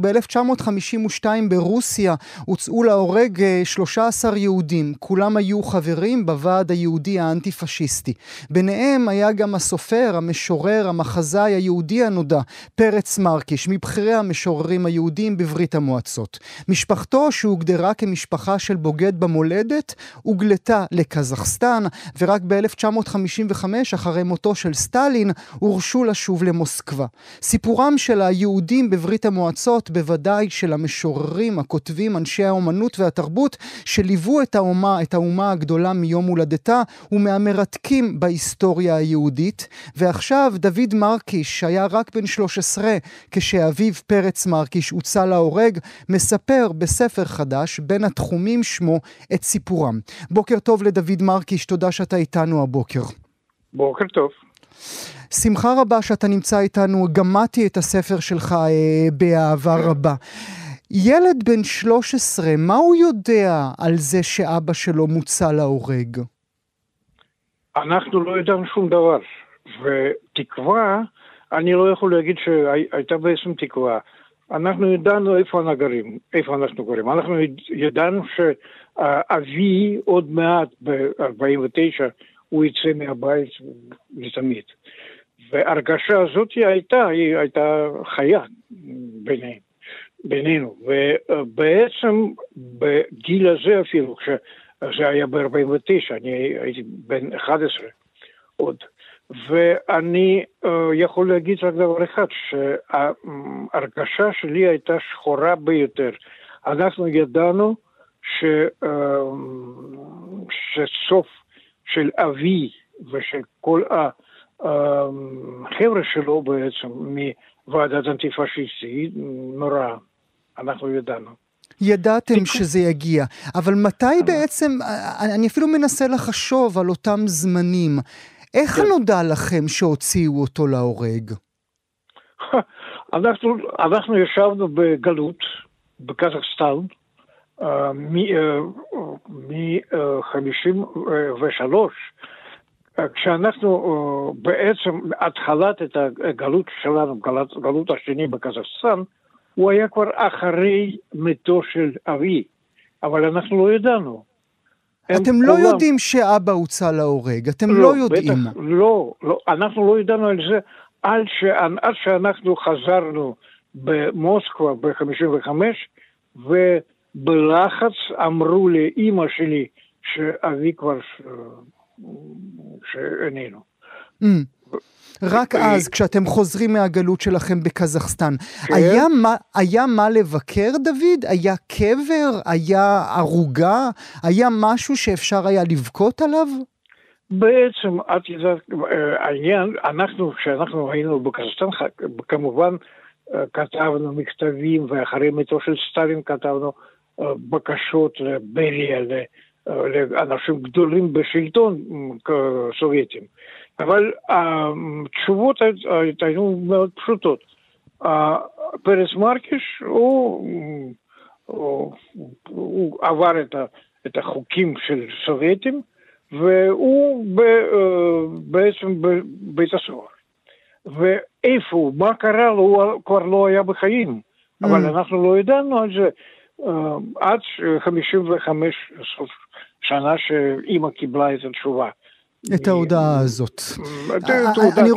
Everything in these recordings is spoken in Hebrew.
ב-1952 ברוסיה הוצאו להורג 13 אה, יהודים, כולם היו חברים בוועד היהודי האנטי-פשיסטי. ביניהם היה גם הסופר, המשורר, המחזאי היהודי הנודע, פרץ מרקיש, מבכירי המשוררים היהודים בברית המועצות. משפחתו, שהוגדרה כמשפחה של בוגד במולדת, הוגלתה לקזחסטן, ורק ב-1955, אחרי מותו של סטלין, הורשו לשוב למוסקבה. סיפורם של היהודים בברית המועצות בוודאי של המשוררים, הכותבים, אנשי האומנות והתרבות, שליוו את האומה, את האומה הגדולה מיום הולדתה, ומהמרתקים בהיסטוריה היהודית. ועכשיו דוד מרקיש, שהיה רק בן 13 כשאביו פרץ מרקיש הוצא להורג, מספר בספר חדש, בין התחומים שמו, את סיפורם. בוקר טוב לדוד מרקיש, תודה שאתה איתנו הבוקר. בוקר טוב. שמחה רבה שאתה נמצא איתנו, גמדתי את הספר שלך אה, באהבה רבה. ילד בן 13, מה הוא יודע על זה שאבא שלו מוצא להורג? אנחנו לא ידענו שום דבר, ותקווה, אני לא יכול להגיד שהייתה בעצם תקווה. אנחנו ידענו איפה אנחנו גרים, איפה אנחנו גרים. אנחנו ידענו שאבי עוד מעט, ב-49, הוא יצא מהבית לתמיד. והרגשה הזאת הייתה, היא הייתה חיה ביניהם, בינינו. ובעצם בגיל הזה אפילו, כשזה היה ב-49, אני הייתי בן 11 עוד. ואני uh, יכול להגיד רק דבר אחד, שההרגשה שלי הייתה שחורה ביותר. אנחנו ידענו ש, uh, שסוף של אבי ושל כל ה... החבר'ה שלו בעצם מוועדת אנטי-פשיסטית, נורא, אנחנו ידענו. ידעתם שזה יגיע, אבל מתי. בעצם, אני אפילו מנסה לחשוב על אותם זמנים, איך כן. נודע לכם שהוציאו אותו להורג? אנחנו, אנחנו ישבנו בגלות בקזחסטן מ-53' כשאנחנו אה, בעצם, התחלת את הגלות שלנו, גלות, גלות השני בקזחסטן, הוא היה כבר אחרי מתו של אבי, אבל אנחנו לא ידענו. אתם לא עולם... יודעים שאבא הוצא להורג, אתם לא, לא יודעים. בטח, לא, לא, אנחנו לא ידענו על זה עד, ש... עד שאנחנו חזרנו במוסקבה ב-55, ובלחץ אמרו לאימא שלי שאבי כבר אה, שאיננו. Mm. רק אז, כשאתם חוזרים מהגלות שלכם בקזחסטן, כן. היה, מה, היה מה לבקר, דוד? היה קבר? היה ערוגה? היה משהו שאפשר היה לבכות עליו? בעצם, את יודעת, העניין, אנחנו, כשאנחנו היינו בקזחסטן, כמובן אה, כתבנו מכתבים, ואחרי מתו של סטלין כתבנו אה, בקשות לבריה, לאנשים גדולים בשלטון סובייטים. אבל התשובות היו מאוד פשוטות. פרס מרקיש הוא, הוא, הוא עבר את, ה, את החוקים של סובייטים והוא ב, בעצם בבית הסוהר. ואיפה הוא, מה קרה לו, הוא כבר לא היה בחיים. אבל אנחנו לא ידענו על זה עד 55 סוף שנה שאימא קיבלה את התשובה. את ההודעה הזאת.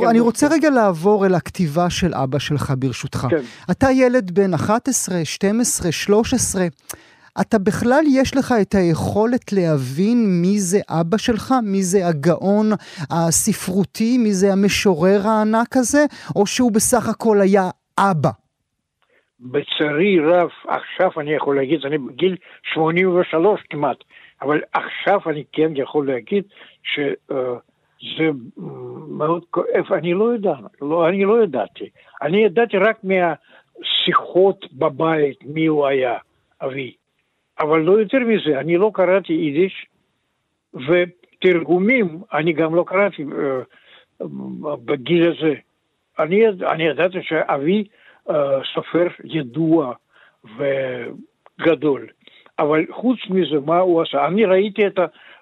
אני רוצה רגע לעבור אל הכתיבה של אבא שלך, ברשותך. כן. אתה ילד בן 11, 12, 13. אתה בכלל יש לך את היכולת להבין מי זה אבא שלך, מי זה הגאון הספרותי, מי זה המשורר הענק הזה, או שהוא בסך הכל היה אבא? בצערי רב, עכשיו אני יכול להגיד, אני בגיל 83 כמעט, אבל עכשיו אני כן יכול להגיד שזה מאוד כואב, אני לא יודע, לא, אני לא ידעתי. אני ידעתי רק מהשיחות בבית מי הוא היה, אבי. אבל לא יותר מזה, אני לא קראתי יידיש, ותרגומים אני גם לא קראתי uh, בגיל הזה. אני, אני ידעתי שאבי סופר ידוע וגדול, אבל חוץ מזה, מה הוא עשה? אני ראיתי את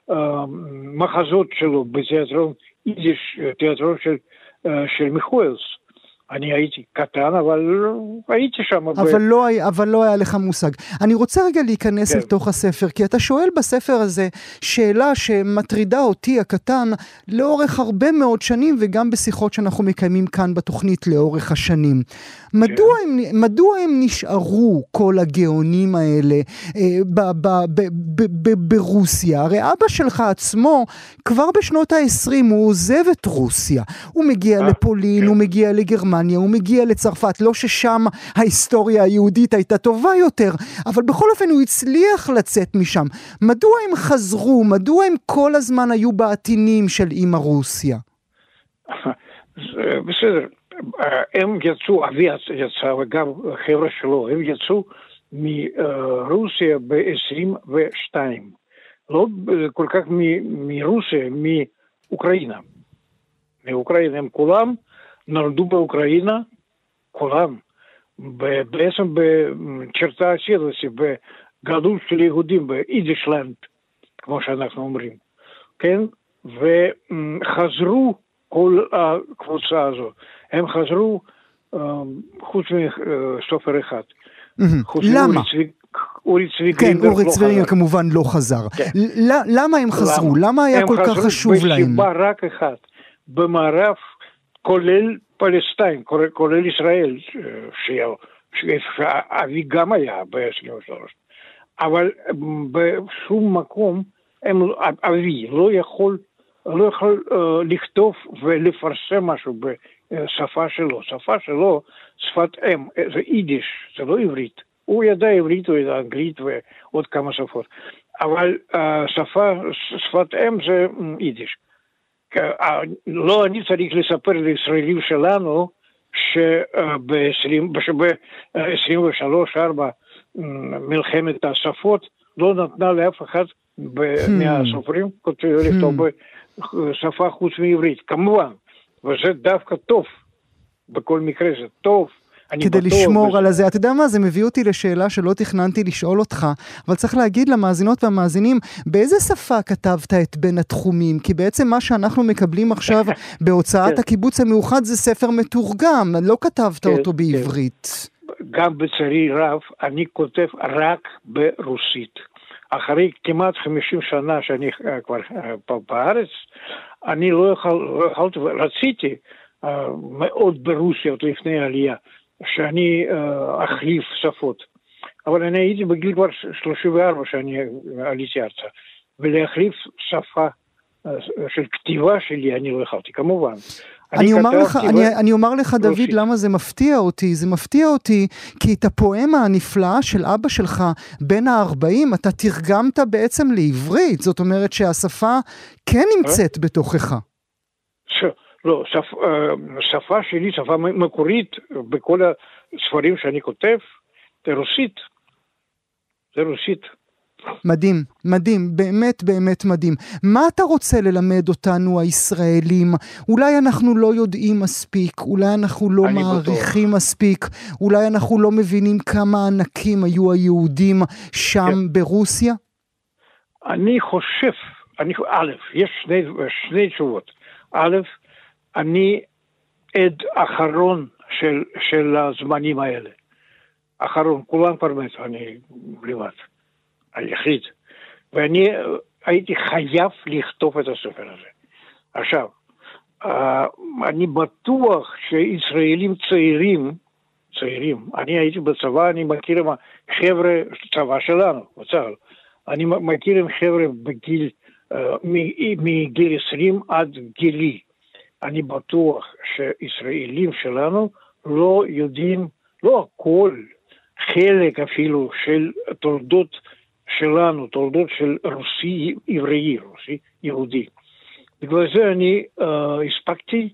המחזות שלו בתיאטרון יידיש, תיאטרון של, של מיכואלס. אני הייתי קטן, אבל הייתי שם. אבל, ב... לא, אבל לא היה לך מושג. אני רוצה רגע להיכנס כן. לתוך הספר, כי אתה שואל בספר הזה שאלה שמטרידה אותי הקטן לאורך הרבה מאוד שנים, וגם בשיחות שאנחנו מקיימים כאן בתוכנית לאורך השנים. כן. מדוע, הם, מדוע הם נשארו, כל הגאונים האלה, אה, ב, ב, ב, ב, ב, ברוסיה? הרי אבא שלך עצמו, כבר בשנות ה-20 הוא עוזב את רוסיה. הוא מגיע אה, לפולין, כן. הוא מגיע לגרמניה. לגרמניה, הוא מגיע לצרפת, לא ששם ההיסטוריה היהודית הייתה טובה יותר, אבל בכל אופן הוא הצליח לצאת משם. מדוע הם חזרו? מדוע הם כל הזמן היו בעטינים של אימא רוסיה? בסדר, הם יצאו, אבי יצא וגם חבר'ה שלו, הם יצאו מרוסיה ב-22. לא כל כך מרוסיה, מאוקראינה. מאוקראינה הם כולם נולדו באוקראינה, כולם, בעצם בצ'רתה אסידוסי, בגלות של יהודים, באידישלנד, כמו שאנחנו אומרים, כן? וחזרו כל הקבוצה הזו, הם חזרו חוץ מסופר אחד. למה? אורי צבי כן, אורי צבי כמובן לא חזר. כן. למה הם חזרו? למה היה כל כך חשוב להם? הם חזרו בסיבה רק אחת. במערב כולל פלסטיין, כולל ישראל, שאבי גם היה ב-23. אבל בשום מקום הם, אבי לא יכול, לא יכול uh, לכתוב ולפרסם משהו בשפה שלו. שפה שלו, שפת אם, זה יידיש, זה לא עברית. הוא ידע עברית, הוא ידע אנגלית ועוד כמה שפות. אבל uh, שפה, שפת אם זה יידיש. לא אני צריך לספר לישראלים שלנו שב-23-4 מלחמת השפות לא נתנה לאף אחד מהסופרים לכתוב בשפה חוץ מעברית, כמובן, וזה דווקא טוב, בכל מקרה זה טוב. כדי לשמור בש... על הזה. אתה יודע מה, זה מביא אותי לשאלה שלא תכננתי לשאול אותך, אבל צריך להגיד למאזינות והמאזינים, באיזה שפה כתבת את בין התחומים? כי בעצם מה שאנחנו מקבלים עכשיו בהוצאת כן. הקיבוץ המאוחד זה ספר מתורגם, לא כתבת כן, אותו כן. בעברית. גם בצערי רב, אני כותב רק ברוסית. אחרי כמעט 50 שנה שאני אה, כבר אה, פה בארץ, אני לא, יכול, לא יכולתי, רציתי uh, מאוד ברוסיה עוד לפני העלייה. שאני אה, אחליף שפות. אבל אני הייתי בגיל כבר 34 שאני עליתי ארצה, ולהחליף שפה אה, של כתיבה שלי אני לא יכולתי, כמובן. אני אומר, לך, ו... אני, אני אומר לך, דוד, רוסית. למה זה מפתיע אותי. זה מפתיע אותי כי את הפואמה הנפלאה של אבא שלך, בן ה-40, אתה תרגמת בעצם לעברית. זאת אומרת שהשפה כן נמצאת בתוכך. לא, שפ, אה, שפה שלי, שפה מקורית בכל הספרים שאני כותב, זה רוסית. זה רוסית. מדהים, מדהים, באמת באמת מדהים. מה אתה רוצה ללמד אותנו הישראלים? אולי אנחנו לא יודעים מספיק, אולי אנחנו לא מעריכים בטוח. מספיק, אולי אנחנו לא מבינים כמה ענקים היו היהודים שם כן. ברוסיה? אני חושב, אני, א', יש שני, שני תשובות. א', אני עד אחרון של, של הזמנים האלה. אחרון, כולם כבר מתו, אני לבד, היחיד. ואני הייתי חייב לכתוב את הספר הזה. עכשיו, אני בטוח שישראלים צעירים צעירים. אני הייתי בצבא, אני מכיר עם החבר'ה, צבא שלנו, בצה"ל. אני מכיר עם חבר'ה בגיל, אה, מגיל 20 עד גילי. אני בטוח שישראלים שלנו לא יודעים, לא הכל, חלק אפילו של תולדות שלנו, תולדות של רוסי עברי, רוסי יהודי. בגלל זה אני uh, הספקתי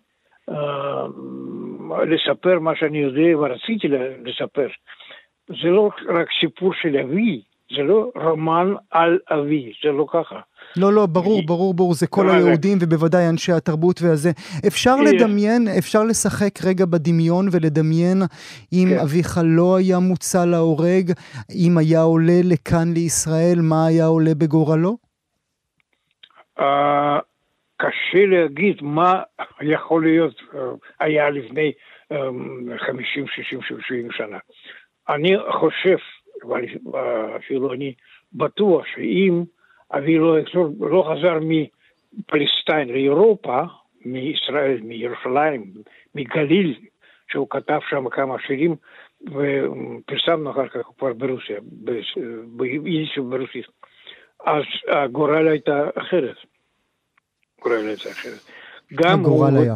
uh, לספר מה שאני יודע ורציתי לספר. זה לא רק סיפור של אבי, זה לא רומן על אבי, זה לא ככה. לא, לא, ברור, ברור, ברור, זה כל היהודים ובוודאי אנשי התרבות והזה. אפשר לדמיין, אפשר לשחק רגע בדמיון ולדמיין אם כן. אביך לא היה מוצא להורג, אם היה עולה לכאן לישראל, מה היה עולה בגורלו? אה, קשה להגיד מה יכול להיות, אה, היה לפני 50, 60, 70 שנה. אני חושב, אפילו אני בטוח שאם אבי לא, לא חזר מפלסטיין לאירופה, מישראל, מירושלים, מגליל, שהוא כתב שם כמה שירים, ופרסמנו אחר כך כבר ברוסיה, ביידיש וברוסית. אז הגורל הייתה אחרת. גורל הייתה אחרת. גם הגורל הוא... היה.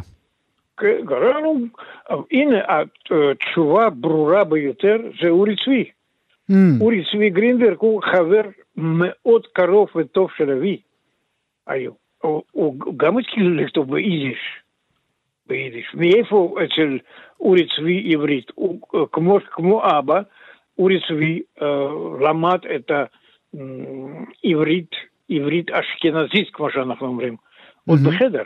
כן, גורל הוא... הנה, התשובה הברורה ביותר זה אורי צבי. Mm. אורי צבי גרינברג הוא חבר מאוד קרוב וטוב של אבי היו. הוא, הוא גם התחיל לכתוב ביידיש. ביידיש. מאיפה אצל אורי צבי עברית? הוא, כמו, כמו אבא, אורי צבי uh, למד את העברית, עברית אשכנזית, כמו שאנחנו אומרים, עוד mm-hmm. בחדר.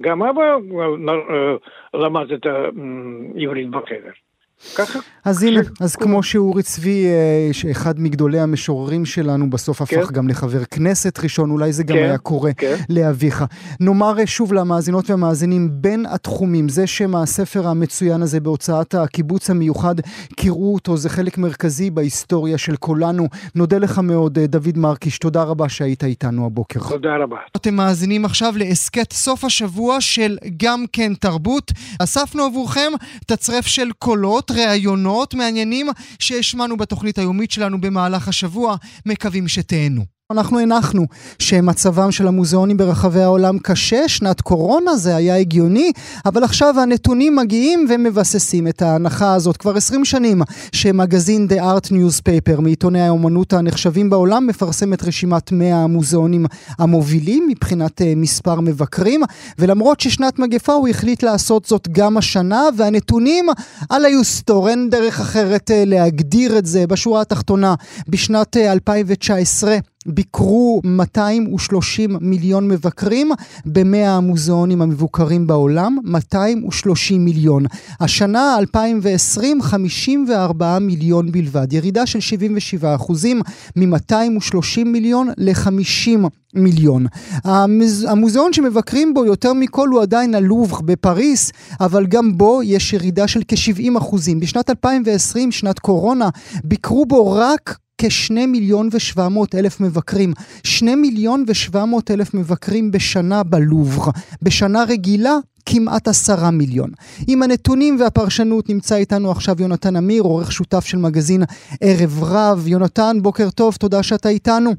גם אבא uh, למד את העברית בחדר. ככה. אז הנה, אז כמו שאורי צבי, אה, אחד מגדולי המשוררים שלנו, בסוף הפך כן. גם לחבר כנסת ראשון, אולי זה גם כן, היה קורה כן. לאביך. נאמר אה, שוב למאזינות והמאזינים, בין התחומים, זה שם הספר המצוין הזה בהוצאת הקיבוץ המיוחד, קראו אותו, זה חלק מרכזי בהיסטוריה של כולנו. נודה לך מאוד, אה, דוד מרקיש, תודה רבה שהיית איתנו הבוקר. תודה רבה. אתם מאזינים עכשיו להסכת סוף השבוע של גם כן תרבות. אספנו עבורכם תצרף של קולות. ראיונות מעניינים שהשמענו בתוכנית היומית שלנו במהלך השבוע. מקווים שתהנו. אנחנו הנחנו שמצבם של המוזיאונים ברחבי העולם קשה, שנת קורונה זה היה הגיוני, אבל עכשיו הנתונים מגיעים ומבססים את ההנחה הזאת. כבר 20 שנים שמגזין The Art Newspaper מעיתוני האומנות הנחשבים בעולם מפרסם את רשימת 100 המוזיאונים המובילים מבחינת uh, מספר מבקרים, ולמרות ששנת מגפה הוא החליט לעשות זאת גם השנה, והנתונים על היוסטור, אין דרך אחרת uh, להגדיר את זה בשורה התחתונה. בשנת uh, 2019 ביקרו 230 מיליון מבקרים ב-100 המוזיאונים המבוקרים בעולם, 230 מיליון. השנה, 2020, 54 מיליון בלבד, ירידה של 77 אחוזים, מ-230 מיליון ל-50 מיליון. המוז... המוזיאון שמבקרים בו יותר מכל הוא עדיין הלובר בפריס, אבל גם בו יש ירידה של כ-70 אחוזים. בשנת 2020, שנת קורונה, ביקרו בו רק כשני מיליון ושבע מאות אלף מבקרים. שני מיליון ושבע מאות אלף מבקרים בשנה בלובר. בשנה רגילה כמעט עשרה מיליון. עם הנתונים והפרשנות נמצא איתנו עכשיו יונתן אמיר, עורך שותף של מגזין ערב רב. יונתן, בוקר טוב, תודה שאתה איתנו.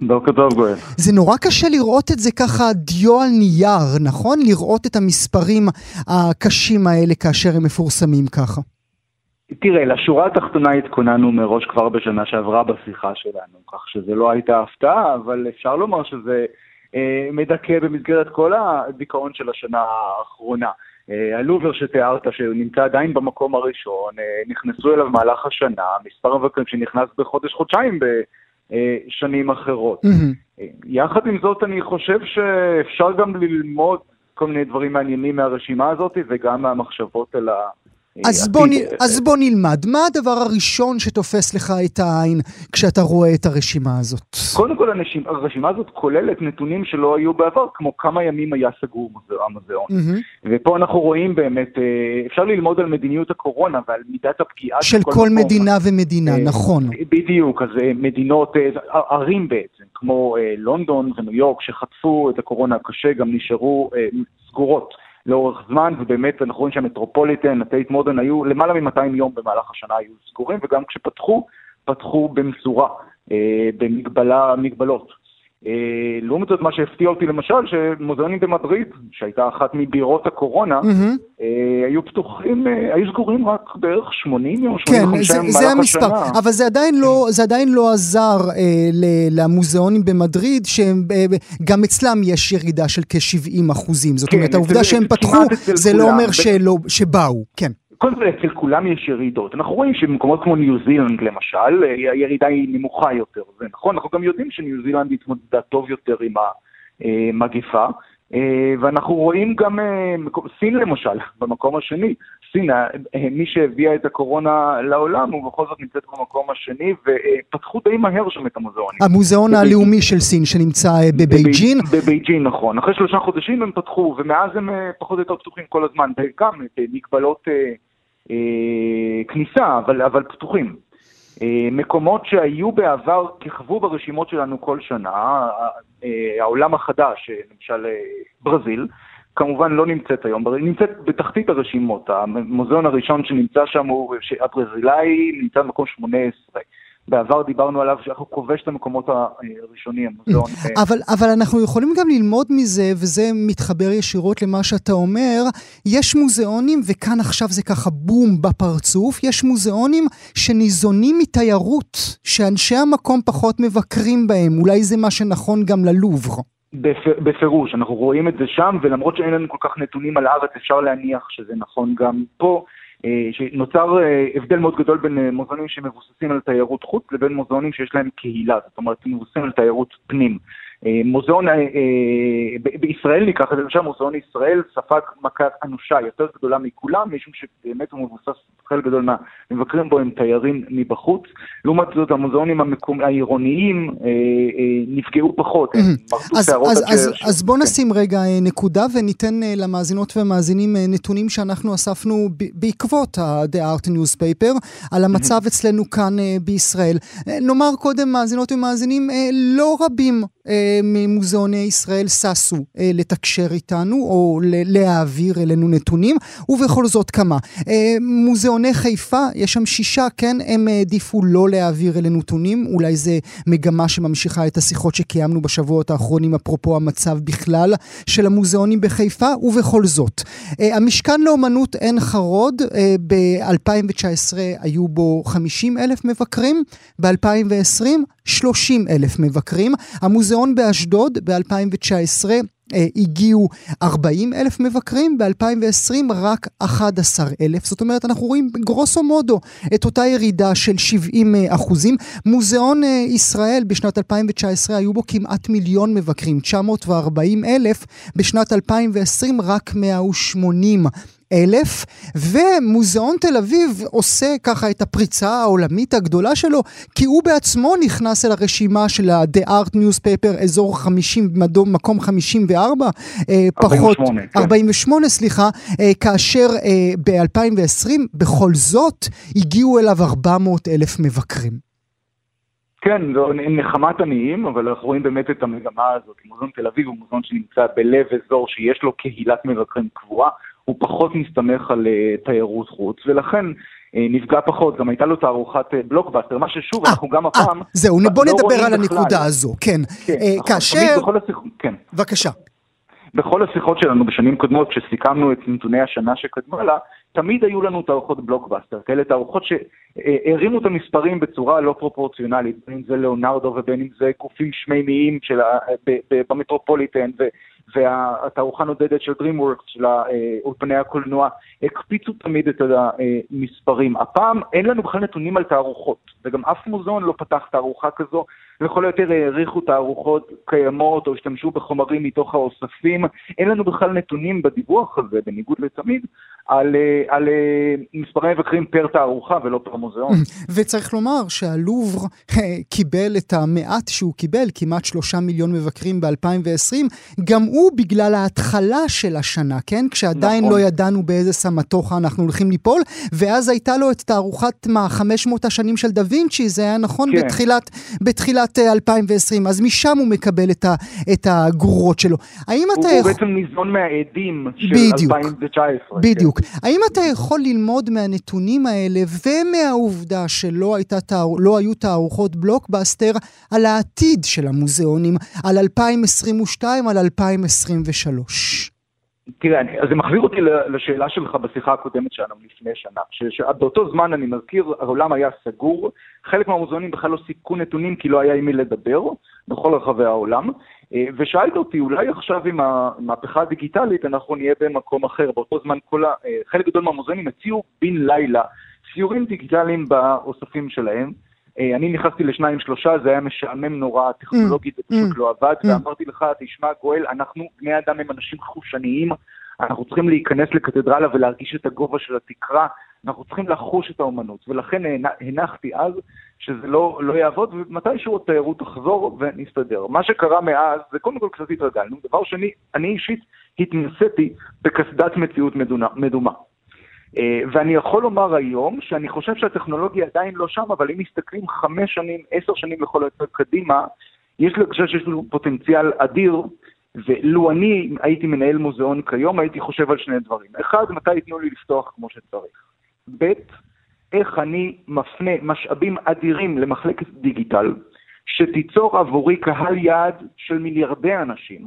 בוקר טוב גואל. זה נורא קשה לראות את זה ככה דיו על נייר, נכון? לראות את המספרים הקשים האלה כאשר הם מפורסמים ככה. תראה, לשורה התחתונה התכוננו מראש כבר בשנה שעברה בשיחה שלנו, כך שזה לא הייתה הפתעה, אבל אפשר לומר שזה אה, מדכא במסגרת כל הדיכאון של השנה האחרונה. אה, הלובר שתיארת, שנמצא עדיין במקום הראשון, אה, נכנסו אליו במהלך השנה, מספר המבקרים שנכנס בחודש-חודשיים בשנים אחרות. Mm-hmm. יחד עם זאת, אני חושב שאפשר גם ללמוד כל מיני דברים מעניינים מהרשימה הזאת, וגם מהמחשבות על ה... אז בוא, נ... אז בוא נלמד, מה הדבר הראשון שתופס לך את העין כשאתה רואה את הרשימה הזאת? קודם כל הרשימה הזאת כוללת נתונים שלא היו בעבר, כמו כמה ימים היה סגור המוזיאון. Mm-hmm. ופה אנחנו רואים באמת, אה, אפשר ללמוד על מדיניות הקורונה ועל מידת הפגיעה של כל, כל מדינה ומדינה, אה, נכון. בדיוק, אז אה, מדינות, ערים בעצם, כמו לונדון וניו יורק, שחטפו את הקורונה הקשה, גם נשארו סגורות. לאורך זמן, ובאמת אנחנו רואים שהמטרופוליטן, הטייט מודרן היו למעלה מ-200 יום במהלך השנה היו סגורים, וגם כשפתחו, פתחו במשורה, אה, במגבלות. אה, לעומת זאת, מה שהפתיע אותי למשל, שמוזיאונים במדריד, שהייתה אחת מבירות הקורונה, mm-hmm. היו פתוחים, אה, היו סגורים רק בערך 80 יום, 85 כן, יום במהלך השנה. כן, זה המספר, אבל זה עדיין לא, זה עדיין לא עזר אה, למוזיאונים במדריד, שגם אה, אצלם יש ירידה של כ-70 אחוזים. זאת כן, אומרת, העובדה שהם פתחו, זה לא אומר שלא, שבאו, כן. קודם כל אצל כולם יש ירידות. אנחנו רואים שבמקומות כמו ניו זילנד למשל, הירידה היא נמוכה יותר, זה נכון, אנחנו גם יודעים שניו זילנד התמודדה טוב יותר עם המגפה, אה, ואנחנו רואים גם אה, סין למשל, במקום השני. סין, אה, מי שהביאה את הקורונה לעולם, הוא בכל זאת נמצאת במקום השני, ופתחו די מהר שם את המוזיאונים. המוזיאון הלאומי של סין שנמצא בבייג'ין? בבייג'ין, נכון. אחרי שלושה חודשים הם פתחו, ומאז הם פחות או יותר פתוחים כל הזמן, גם במגבלות כניסה, אבל, אבל פתוחים. אה, מקומות שהיו בעבר, כיכבו ברשימות שלנו כל שנה, אה, העולם החדש, אה, למשל ברזיל, כמובן לא נמצאת היום, נמצאת בתחתית הרשימות, המוזיאון הראשון שנמצא שם הוא, הברזילאי נמצא במקום 18. בעבר דיברנו עליו שאנחנו כובש את המקומות הראשונים, המוזיאון. אבל, אבל אנחנו יכולים גם ללמוד מזה, וזה מתחבר ישירות למה שאתה אומר, יש מוזיאונים, וכאן עכשיו זה ככה בום בפרצוף, יש מוזיאונים שניזונים מתיירות, שאנשי המקום פחות מבקרים בהם, אולי זה מה שנכון גם ללובר. בפירוש, אנחנו רואים את זה שם, ולמרות שאין לנו כל כך נתונים על הארץ, אפשר להניח שזה נכון גם פה. אה, שנוצר אה, הבדל מאוד גדול בין אה, מוזיאונים שמבוססים על תיירות חוץ לבין מוזיאונים שיש להם קהילה, זאת אומרת, מבוססים על תיירות פנים. מוזיאון בישראל ניקח את זה, למשל מוזיאון ישראל ספג מכה אנושה יותר גדולה מכולם, משום שבאמת הוא מבוסס, חלק גדול מהמבקרים בו הם תיירים מבחוץ. לעומת זאת המוזיאונים המקום, העירוניים נפגעו פחות, הם מרדו שערות אז, אז. אז בוא כן. נשים רגע נקודה וניתן למאזינות ומאזינים נתונים שאנחנו אספנו בעקבות ה-The Art Newspaper על המצב אצלנו כאן בישראל. נאמר קודם מאזינות ומאזינים, לא רבים אה, ממוזיאוני ישראל ששו אה, לתקשר איתנו או להעביר אלינו נתונים, ובכל זאת כמה. אה, מוזיאוני חיפה, יש שם שישה, כן, הם העדיפו לא להעביר אלינו נתונים, אולי זה מגמה שממשיכה את השיחות שקיימנו בשבועות האחרונים, אפרופו המצב בכלל של המוזיאונים בחיפה, ובכל זאת. המשכן לאומנות עין חרוד, ב-2019 היו בו 50 אלף מבקרים, ב-2020 30 אלף מבקרים. המוזיאון באשדוד ב-2019 אה, הגיעו 40 אלף מבקרים, ב-2020 רק 11 אלף. זאת אומרת, אנחנו רואים גרוסו מודו את אותה ירידה של 70 אה, אחוזים. מוזיאון אה, ישראל בשנת 2019 היו בו כמעט מיליון מבקרים, 940 אלף, בשנת 2020 רק 180 אלף, ומוזיאון תל אביב עושה ככה את הפריצה העולמית הגדולה שלו, כי הוא בעצמו נכנס אל הרשימה של ה-The Art Newspaper, אזור 50, מדום, מקום 54, אה, פחות, 48, כן. 48 סליחה, אה, כאשר אה, ב-2020 בכל זאת הגיעו אליו 400 אלף מבקרים. כן, זו נחמת עניים, אבל אנחנו רואים באמת את המגמה הזאת. מוזיאון תל אביב הוא מוזיאון שנמצא בלב אזור שיש לו קהילת מבקרים קבועה, הוא פחות מסתמך על uh, תיירות חוץ, ולכן uh, נפגע פחות. גם הייתה לו תערוכת uh, בלוקבאסטר, מה ששוב, 아, אנחנו גם הפעם... 아, זהו, בוא לא נדבר על הנקודה בכלל. הזו, כן. כן כאשר... בכל השיח... כן. בבקשה. בכל השיחות שלנו בשנים קודמות, כשסיכמנו את נתוני השנה שקדמה לה, תמיד היו לנו תערוכות בלוקבאסטר, כאלה תערוכות שהרימו את המספרים בצורה לא פרופורציונלית, בין אם זה ליאונרדו ובין אם זה גופים שמימיים במטרופוליטן, והתערוכה נודדת של DreamWorks, של אולפני הקולנוע, הקפיצו תמיד את המספרים. הפעם אין לנו בכלל נתונים על תערוכות, וגם אף מוזיאון לא פתח תערוכה כזו, לכל היותר העריכו תערוכות קיימות או השתמשו בחומרים מתוך האוספים. אין לנו בכלל נתונים בדיווח הזה, בניגוד לתמיד, על, על מספרי מבקרים פר תערוכה ולא פר מוזיאון. וצריך לומר שהלובר קיבל את המעט שהוא קיבל, כמעט שלושה מיליון מבקרים ב-2020, גם הוא בגלל ההתחלה של השנה, כן? כשעדיין נכון. לא ידענו באיזה סמטוחה אנחנו הולכים ליפול, ואז הייתה לו את תערוכת מה, 500 השנים של דה וינצ'י, זה היה נכון כן. בתחילת, בתחילת תחילת 2020, אז משם הוא מקבל את, ה, את הגרורות שלו. האם הוא, אתה הוא יכול... בעצם ניזון מהעדים של בדיוק. 2019. בדיוק. כן. האם אתה יכול ללמוד מהנתונים האלה ומהעובדה שלא תער- לא היו תערוכות בלוקבאסטר על העתיד של המוזיאונים, על 2022, על 2023? תראה, אני, אז זה מחזיר אותי לשאלה שלך בשיחה הקודמת שלנו לפני שנה. שבאותו זמן, אני מזכיר, העולם היה סגור, חלק מהמוזיאונים בכלל לא סיפקו נתונים כי לא היה עם מי לדבר בכל רחבי העולם, אה, ושאלת אותי, אולי עכשיו עם המהפכה הדיגיטלית אנחנו נהיה במקום אחר. באותו זמן כל ה, אה, חלק גדול מהמוזיאונים הציעו בן לילה סיורים דיגיטליים באוספים שלהם. אה, אני נכנסתי לשניים שלושה, זה היה משעמם נורא, טכנולוגית זה פשוט Mm. לא עבד, Mm. ואמרתי לך, תשמע גואל, אנחנו בני אדם הם אנשים חושניים, אנחנו צריכים להיכנס לקתדרלה ולהרגיש את הגובה של התקרה, אנחנו צריכים לחוש את האומנות, ולכן הנ- הנחתי אז שזה לא, לא יעבוד, ומתישהו התיירות תחזור ונסתדר. מה שקרה מאז, זה קודם כל קצת התרגלנו, דבר שני, אני אישית התנסיתי בקסדת מציאות מדומה. אה, ואני יכול לומר היום שאני חושב שהטכנולוגיה עדיין לא שם, אבל אם מסתכלים חמש שנים, עשר שנים לכל היותר קדימה, יש לי חושב שיש לנו פוטנציאל אדיר, ולו אני הייתי מנהל מוזיאון כיום, הייתי חושב על שני דברים. אחד, מתי ייתנו לי לפתוח כמו שצריך. ב', איך אני מפנה משאבים אדירים למחלקת דיגיטל, שתיצור עבורי קהל יעד של מיליארדי אנשים,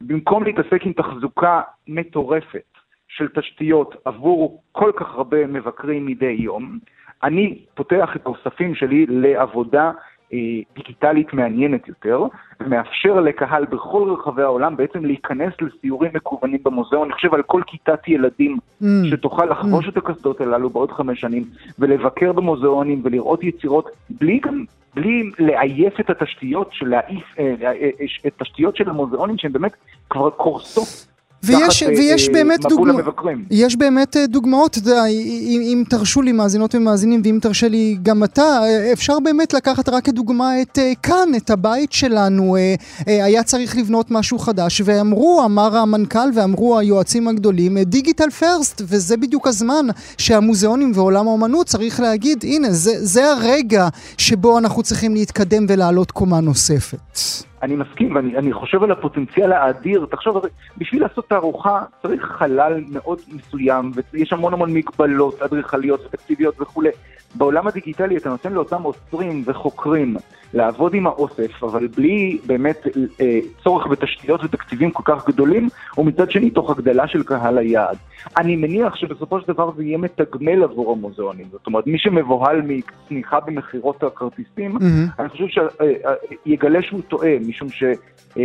במקום להתעסק עם תחזוקה מטורפת של תשתיות עבור כל כך הרבה מבקרים מדי יום, אני פותח את האוספים שלי לעבודה אה, דיגיטלית מעניינת יותר, ומאפשר לקהל בכל רחבי העולם בעצם להיכנס לסיורים מקוונים במוזיאון. אני חושב על כל כיתת ילדים Mm. שתוכל לחבוש את הקסדות הללו בעוד חמש שנים, ולבקר במוזיאונים ולראות יצירות בלי גם... בלי לעייף את התשתיות של להעיף, אה, אה, אה, את התשתיות של המוזיאונים שהן באמת כבר קורסות ויש, ויש אה, באמת דוגמאות, המבקרים. יש באמת אה, דוגמאות, אתה יודע, אם, אם תרשו לי מאזינות ומאזינים, ואם תרשה לי גם אתה, אה, אפשר באמת לקחת רק כדוגמה את אה, כאן, את הבית שלנו, היה צריך לבנות משהו חדש, ואמרו, אמר המנכ"ל ואמרו היועצים הגדולים, דיגיטל פרסט, וזה בדיוק הזמן שהמוזיאונים ועולם האומנות צריך להגיד, הנה, זה, זה הרגע שבו אנחנו צריכים להתקדם ולעלות קומה נוספת. אני מסכים, ואני אני חושב על הפוטנציאל האדיר. תחשוב, בשביל לעשות תערוכה צריך חלל מאוד מסוים, ויש המון המון מגבלות אדריכליות ותקציביות וכולי. בעולם הדיגיטלי אתה נותן לאותם אוסרים וחוקרים לעבוד עם האוסף, אבל בלי באמת אה, צורך בתשתיות ותקציבים כל כך גדולים, ומצד שני תוך הגדלה של קהל היעד. אני מניח שבסופו של דבר זה יהיה מתגמל עבור המוזיאונים. זאת אומרת, מי שמבוהל מצניחה במכירות הכרטיסים, Mm-hmm. אני חושב שיגלה שהוא טועה, משום ש... אה,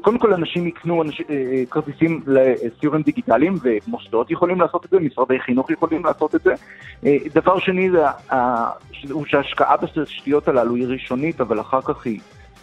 קודם כל אנשים יקנו אנש... אה, כרטיסים לסיורים דיגיטליים ומוסדות יכולים לעשות את זה, משרדי חינוך יכולים לעשות את זה. אה, דבר שני הוא שההשקעה בתשתיות הללו היא ראשונית אבל אחר כך היא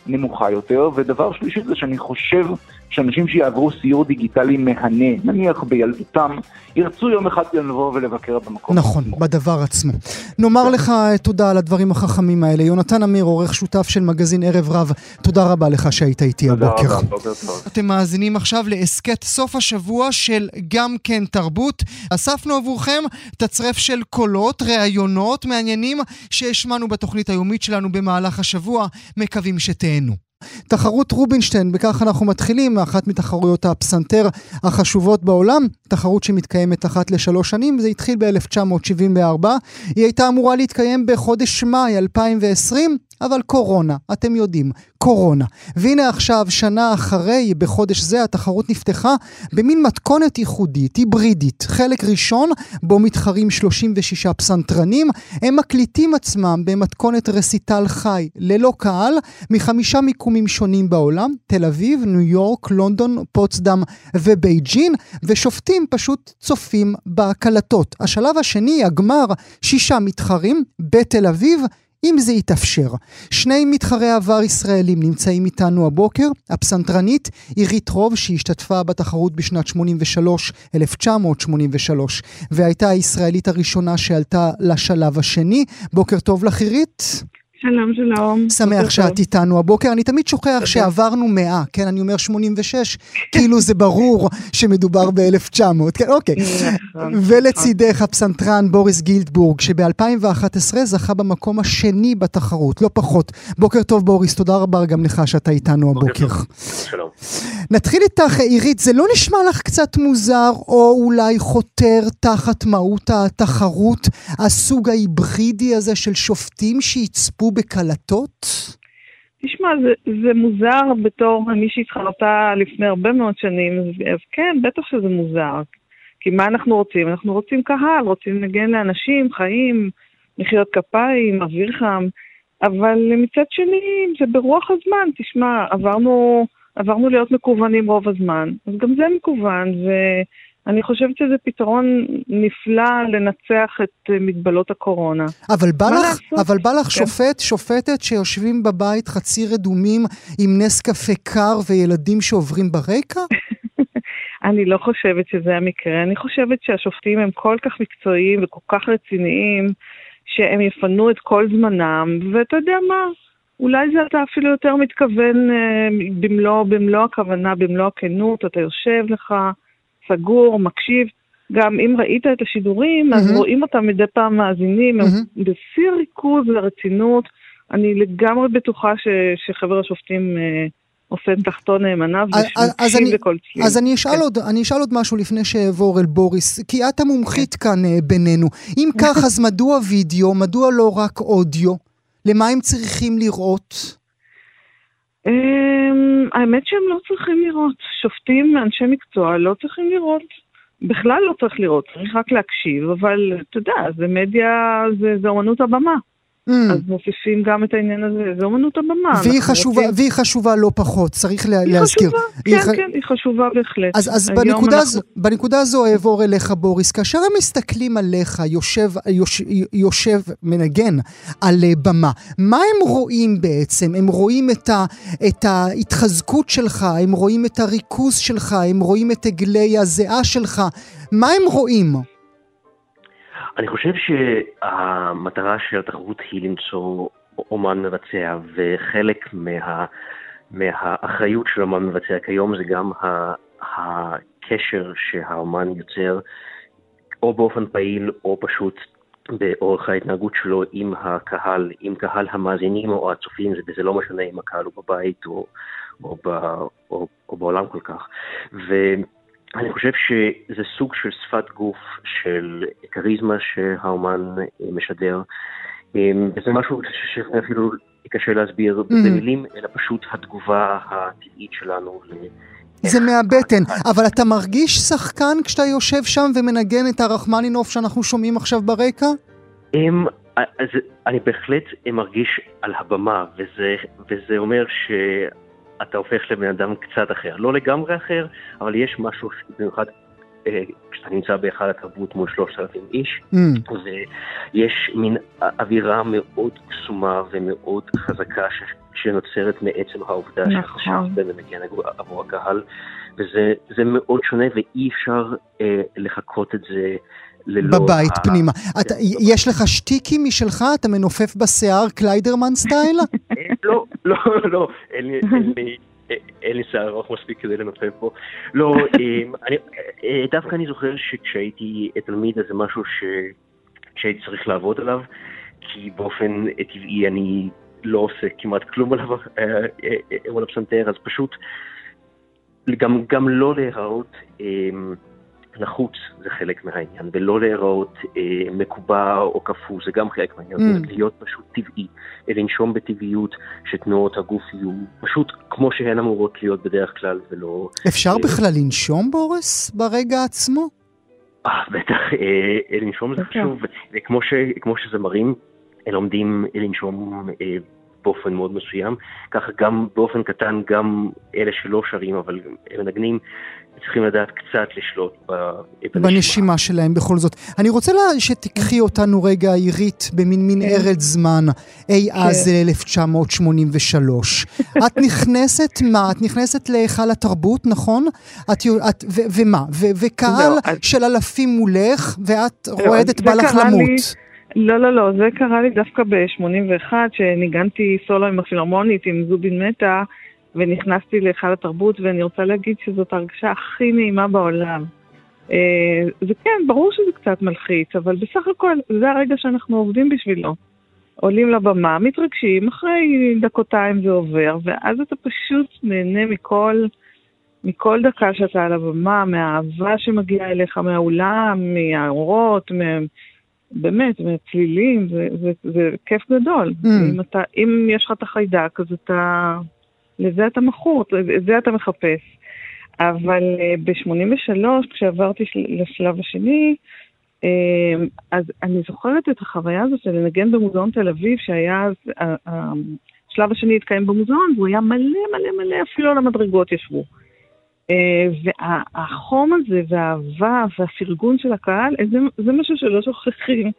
נמוכה יותר, ודבר שלישי זה שאני חושב שאנשים שיעברו סיור דיגיטלי מהנה, נניח בילדותם, ירצו יום אחד לבוא ולבקר במקום. נכון, עצמו. בדבר עצמו. נאמר לך תודה על הדברים החכמים האלה. יונתן אמיר, עורך שותף של מגזין ערב רב, תודה רבה לך שהיית איתי תודה הבוקר. רבה, בוקר טוב. אתם מאזינים עכשיו להסכת סוף השבוע של גם כן תרבות. אספנו עבורכם תצרף של קולות, ראיונות מעניינים שהשמענו בתוכנית היומית שלנו במהלך השבוע. מקווים שתהנו. תחרות רובינשטיין, בכך אנחנו מתחילים, אחת מתחרויות הפסנתר החשובות בעולם, תחרות שמתקיימת אחת לשלוש שנים, זה התחיל ב-1974, היא הייתה אמורה להתקיים בחודש מאי 2020, אבל קורונה, אתם יודעים, קורונה. והנה עכשיו, שנה אחרי, בחודש זה, התחרות נפתחה במין מתכונת ייחודית, היברידית. חלק ראשון, בו מתחרים 36 פסנתרנים, הם מקליטים עצמם במתכונת רסיטל חי, ללא קהל, מחמישה מיקומים שונים בעולם, תל אביב, ניו יורק, לונדון, פוצדם ובייג'ין, ושופטים פשוט צופים בהקלטות. השלב השני, הגמר, שישה מתחרים בתל אביב, אם זה יתאפשר. שני מתחרי עבר ישראלים נמצאים איתנו הבוקר, הפסנתרנית עירית רוב שהשתתפה בתחרות בשנת 83, 1983, והייתה הישראלית הראשונה שעלתה לשלב השני. בוקר טוב לך עירית. שלום, שלום. שמח שאת איתנו הבוקר. אני תמיד שוכח שעברנו מאה, כן, אני אומר 86, כאילו זה ברור שמדובר ב-1900, כן, אוקיי. נכון. ולצידך הפסנתרן בוריס גילדבורג, שב-2011 זכה במקום השני בתחרות, לא פחות. בוקר טוב בוריס, תודה רבה גם לך שאתה איתנו הבוקר. שלום. נתחיל איתך, עירית, זה לא נשמע לך קצת מוזר, או אולי חותר תחת מהות התחרות, הסוג ההיברידי הזה של שופטים שיצפו בקלטות? תשמע, זה, זה מוזר בתור מי שהתחרתה לפני הרבה מאוד שנים, אז, כן, בטח שזה מוזר. כי מה אנחנו רוצים? אנחנו רוצים קהל, רוצים לנגן לאנשים, חיים, מחיאות כפיים, אוויר חם, אבל מצד שני, זה ברוח הזמן. תשמע, עברנו, עברנו להיות מקוונים רוב הזמן, אז גם זה מקוון, ואני חושבת שזה פתרון נפלא לנצח את אה, מגבלות הקורונה. אבל בא לך, לעשות? אבל בא לך כן. שופט, שופטת שיושבים בבית חצי רדומים עם נס קפה קר וילדים שעוברים ברקע? אני לא חושבת שזה המקרה. אני חושבת שהשופטים הם כל כך מקצועיים וכל כך רציניים, שהם יפנו את כל זמנם, ואתה יודע מה, אולי זה אתה אפילו יותר מתכוון אה, במלוא, במלוא הכוונה, במלוא הכנות, אתה יושב לך, סגור, מקשיב. גם אם ראית את השידורים, אז מהמם. רואים אותם מדי פעם מאזינים, הם מהמם. בשיא ריכוז ורצינות. אני לגמרי בטוחה ש, שחבר השופטים אה, עושה תחתו נאמנה אז- אז אני- ומקשיב לכל צליל. אז אני אשאל, כן. עוד, אני אשאל עוד משהו לפני שאעבור אל בוריס, כי את המומחית כאן אה, בינינו. אם כך, אז מדוע וידאו? מדוע לא רק אודיו? למה הם צריכים לראות? אמ, האמת שהם לא צריכים לראות. שופטים, אנשי מקצוע, לא צריכים לראות. בכלל לא צריך לראות, צריך רק להקשיב, אבל אתה יודע, זה מדיה, זה, זה אומנות הבמה. Mm. אז מוסיפים גם את העניין הזה, זה אומנות הבמה. והיא חשובה, רוצים- והיא חשובה לא פחות, צריך לה, היא להזכיר. חשובה, היא כן, ח- כן, היא חשובה בהחלט. אז, אז בנקודה, אנחנו- זו, בנקודה זו אעבור אליך, בוריס. כאשר הם מסתכלים עליך, יושב, יוש, יושב מנגן על אה, במה, מה הם רואים בעצם? הם רואים את, ה, את ההתחזקות שלך, הם רואים את הריכוז שלך, הם רואים את עגלי הזיעה שלך. מה הם רואים? אני חושב שהמטרה של התחרות היא למצוא אומן מבצע, וחלק מה, מהאחריות של אומן מבצע כיום זה גם ה, הקשר שהאומן יוצר, או באופן פעיל או פשוט באורך ההתנהגות שלו עם הקהל, עם קהל המאזינים או הצופים, זה, וזה לא משנה אם הקהל הוא בבית או, או, ב, או, או בעולם כל כך. ו... אני חושב שזה סוג של שפת גוף של כריזמה שהאומן אה, משדר, אה, וזה משהו שאפילו קשה להסביר במילים, אלא פשוט התגובה הטבעית שלנו. זה מהבטן, אבל אתה מרגיש שחקן כשאתה יושב שם ומנגן את הרחמנינוף שאנחנו שומעים עכשיו ברקע? הם, אז אני בהחלט מרגיש על הבמה, וזה, וזה אומר שאתה הופך לבן אדם קצת אחר. לא לגמרי אחר, אבל יש משהו, במיוחד אה, כשאתה נמצא בהיכל התרבות מול 3,000 איש, Mm. ויש מין אווירה מאוד קסומה ומאוד חזקה ש, שנוצרת מעצם העובדה נכון. שהשחקן מנגן עבור- עבור הקהל, וזה זה מאוד שונה ואי אפשר אה, לחקות את זה ללא... בבית ה- פנימה. אתה, יש לך שטיקים משלך? אתה מנופף בשיער קליידרמן סטייל? לא, לא, לא, אין לי, אין לי, שיער ארוך מספיק כדי לנופף בו. לא, אני, אה, דווקא אני זוכר שכשהייתי תלמיד אז זה משהו ש, שהייתי צריך לעבוד עליו, כי באופן טבעי אני לא עושה כמעט כלום עליו, אה, אה, על הפסנתר, אז פשוט גם, גם לא להיראות אה, נחוץ זה חלק מהעניין, ולא להיראות אה, מקובע או קפוא זה גם חלק מהעניין, Mm. להיות פשוט טבעי, לנשום בטבעיות, שתנועות הגוף יהיו פשוט כמו שהן אמורות להיות בדרך כלל, ולא... אפשר אה, בכלל לנשום, בוריס, ברגע עצמו? אה, בטח, אה, לנשום זה. חשוב, וכמו ש, כמו שזמרים לומדים לנשום אה, באופן מאוד מסוים, ככה גם באופן קטן, גם אלה שלא שרים אבל מנגנים, צריכים לדעת קצת לשלוט ב- בנשימה. בנשימה שלהם בכל זאת. אני רוצה לה- שתיקחי אותנו רגע, עירית, במין מין כן. ארץ זמן, אי אז 1983. את נכנסת, מה? את נכנסת להיכל התרבות, נכון? את, את, ו, ומה? ו, וקהל אז- של אלפים מולך, ואת זהו, רועדת, בא לך למות. לא, לא, לא, זה קרה לי דווקא ב-81, שניגנתי סולו עם הפילהרמונית, עם זובין מטה, ונכנסתי להיכל התרבות, ואני רוצה להגיד שזאת ההרגשה הכי נעימה בעולם. אה, זה כן, ברור שזה קצת מלחיץ, אבל בסך הכל זה הרגע שאנחנו עובדים בשבילו. עולים לבמה, מתרגשים, אחרי דקותיים זה עובר, ואז אתה פשוט נהנה מכל, מכל דקה שאתה על הבמה, מהאהבה שמגיעה אליך מהאולם, מהאורות, מה... באמת, מהצלילים, זה, זה, זה כיף גדול. Mm. אם, אתה, אם יש לך את החיידק, אז אתה, לזה אתה מכור, את זה אתה מחפש. אבל uh, ב-83, כשעברתי לשלב השני, uh, אז אני זוכרת את החוויה הזאת של לנגן במוזיאון תל אביב, שהיה אז, השלב השני התקיים במוזיאון, והוא היה מלא מלא מלא, אפילו על המדרגות ישבו. Uh, והחום הזה, והאהבה, והפרגון של הקהל, זה, זה משהו שלא שוכחים.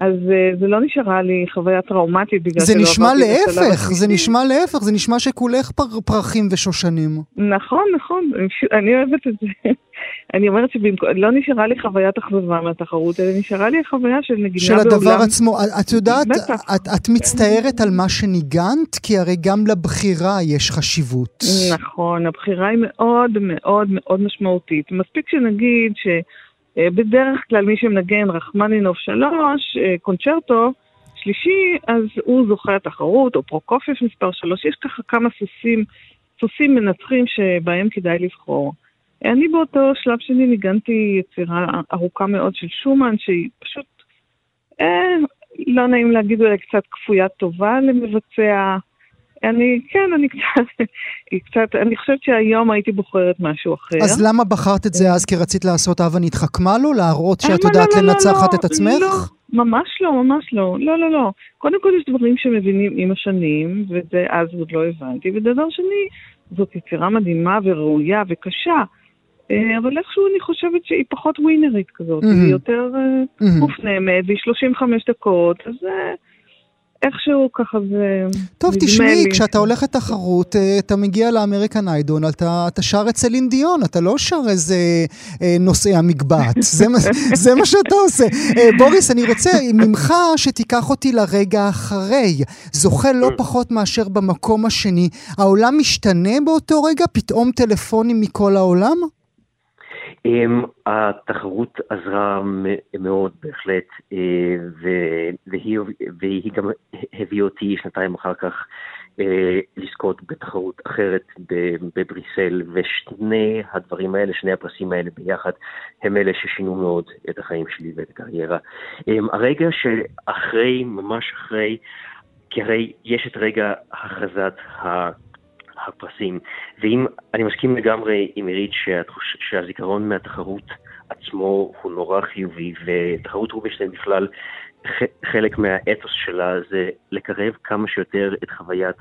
אז uh, זה לא נשארה לי חוויה טראומטית בגלל שלא עברתי את השלב להפך, זה נשמע להפך, זה נשמע שכולך פר, פרחים ושושנים. נכון, נכון, אני אוהבת את זה. אני אומרת שלא נשארה לי חוויית אכזבה מהתחרות, אלא נשארה לי חוויה של נגינה של בעולם. של הדבר עצמו. את יודעת, את, את מצטערת על מה שניגנת? כי הרי גם לבחירה יש חשיבות. נכון, הבחירה היא מאוד מאוד מאוד משמעותית. מספיק שנגיד ש... אה, בדרך כלל מי שמנגן רחמנינוב שלוש, אה, קונצ'רטו שלישי, אז הוא זוכה התחרות, או פרוקופיף מספר שלוש, יש ככה כמה סוסים, סוסים מנצחים שבהם כדאי לבחור. אני באותו שלב שני ניגנתי יצירה ארוכה מאוד של שומן, שהיא פשוט, אה, לא נעים להגיד אולי קצת כפוית טובה למבצע, אני, כן, אני קצת, קצת, אני חושבת שהיום הייתי בוחרת משהו אחר. אז למה בחרת את זה אז? כי רצית לעשות הבה נתחכמה לו? להראות שאת אה, יודעת לא, לא, לנצחת לא, את עצמך? לא, ממש לא, ממש לא. לא, לא, לא. קודם כל יש דברים שמבינים עם השנים, וזה אז עוד לא הבנתי. ודבר שני, זאת יצירה מדהימה וראויה וקשה. אה, אבל איכשהו אני חושבת שהיא פחות ווינרית כזאת, mm-hmm. היא יותר mm-hmm. מופנמת, והיא 35 דקות, אז... איכשהו ככה זה... טוב, תשמעי, כשאתה הולך לתחרות, אה, אתה מגיע לאמריקן איידון, אתה, אתה שר אצל אינדיון, אתה לא שר איזה אה, נושאי המגבעת. זה, זה מה שאתה עושה. אה, בוריס, אני רוצה ממך שתיקח אותי לרגע אחרי. זוכה לא פחות מאשר במקום השני. העולם משתנה באותו רגע? פתאום טלפונים מכל העולם? התחרות עזרה מאוד בהחלט, אה, והיא, גם הביאה אותי שנתיים אחר כך אה, לזכות בתחרות אחרת בבריסל, ושני הדברים האלה, שני הפרסים האלה ביחד, הם אלה ששינו מאוד את החיים שלי ואת הקריירה. הרגע שאחרי, ממש אחרי, כי הרי יש את רגע הכרזת ה... הפרסים. ואם, אני מסכים לגמרי עם עירית שהזיכרון מהתחרות עצמו הוא נורא חיובי, ותחרות רובינשטיין בכלל, חלק מהאתוס שלה זה לקרב כמה שיותר את חוויית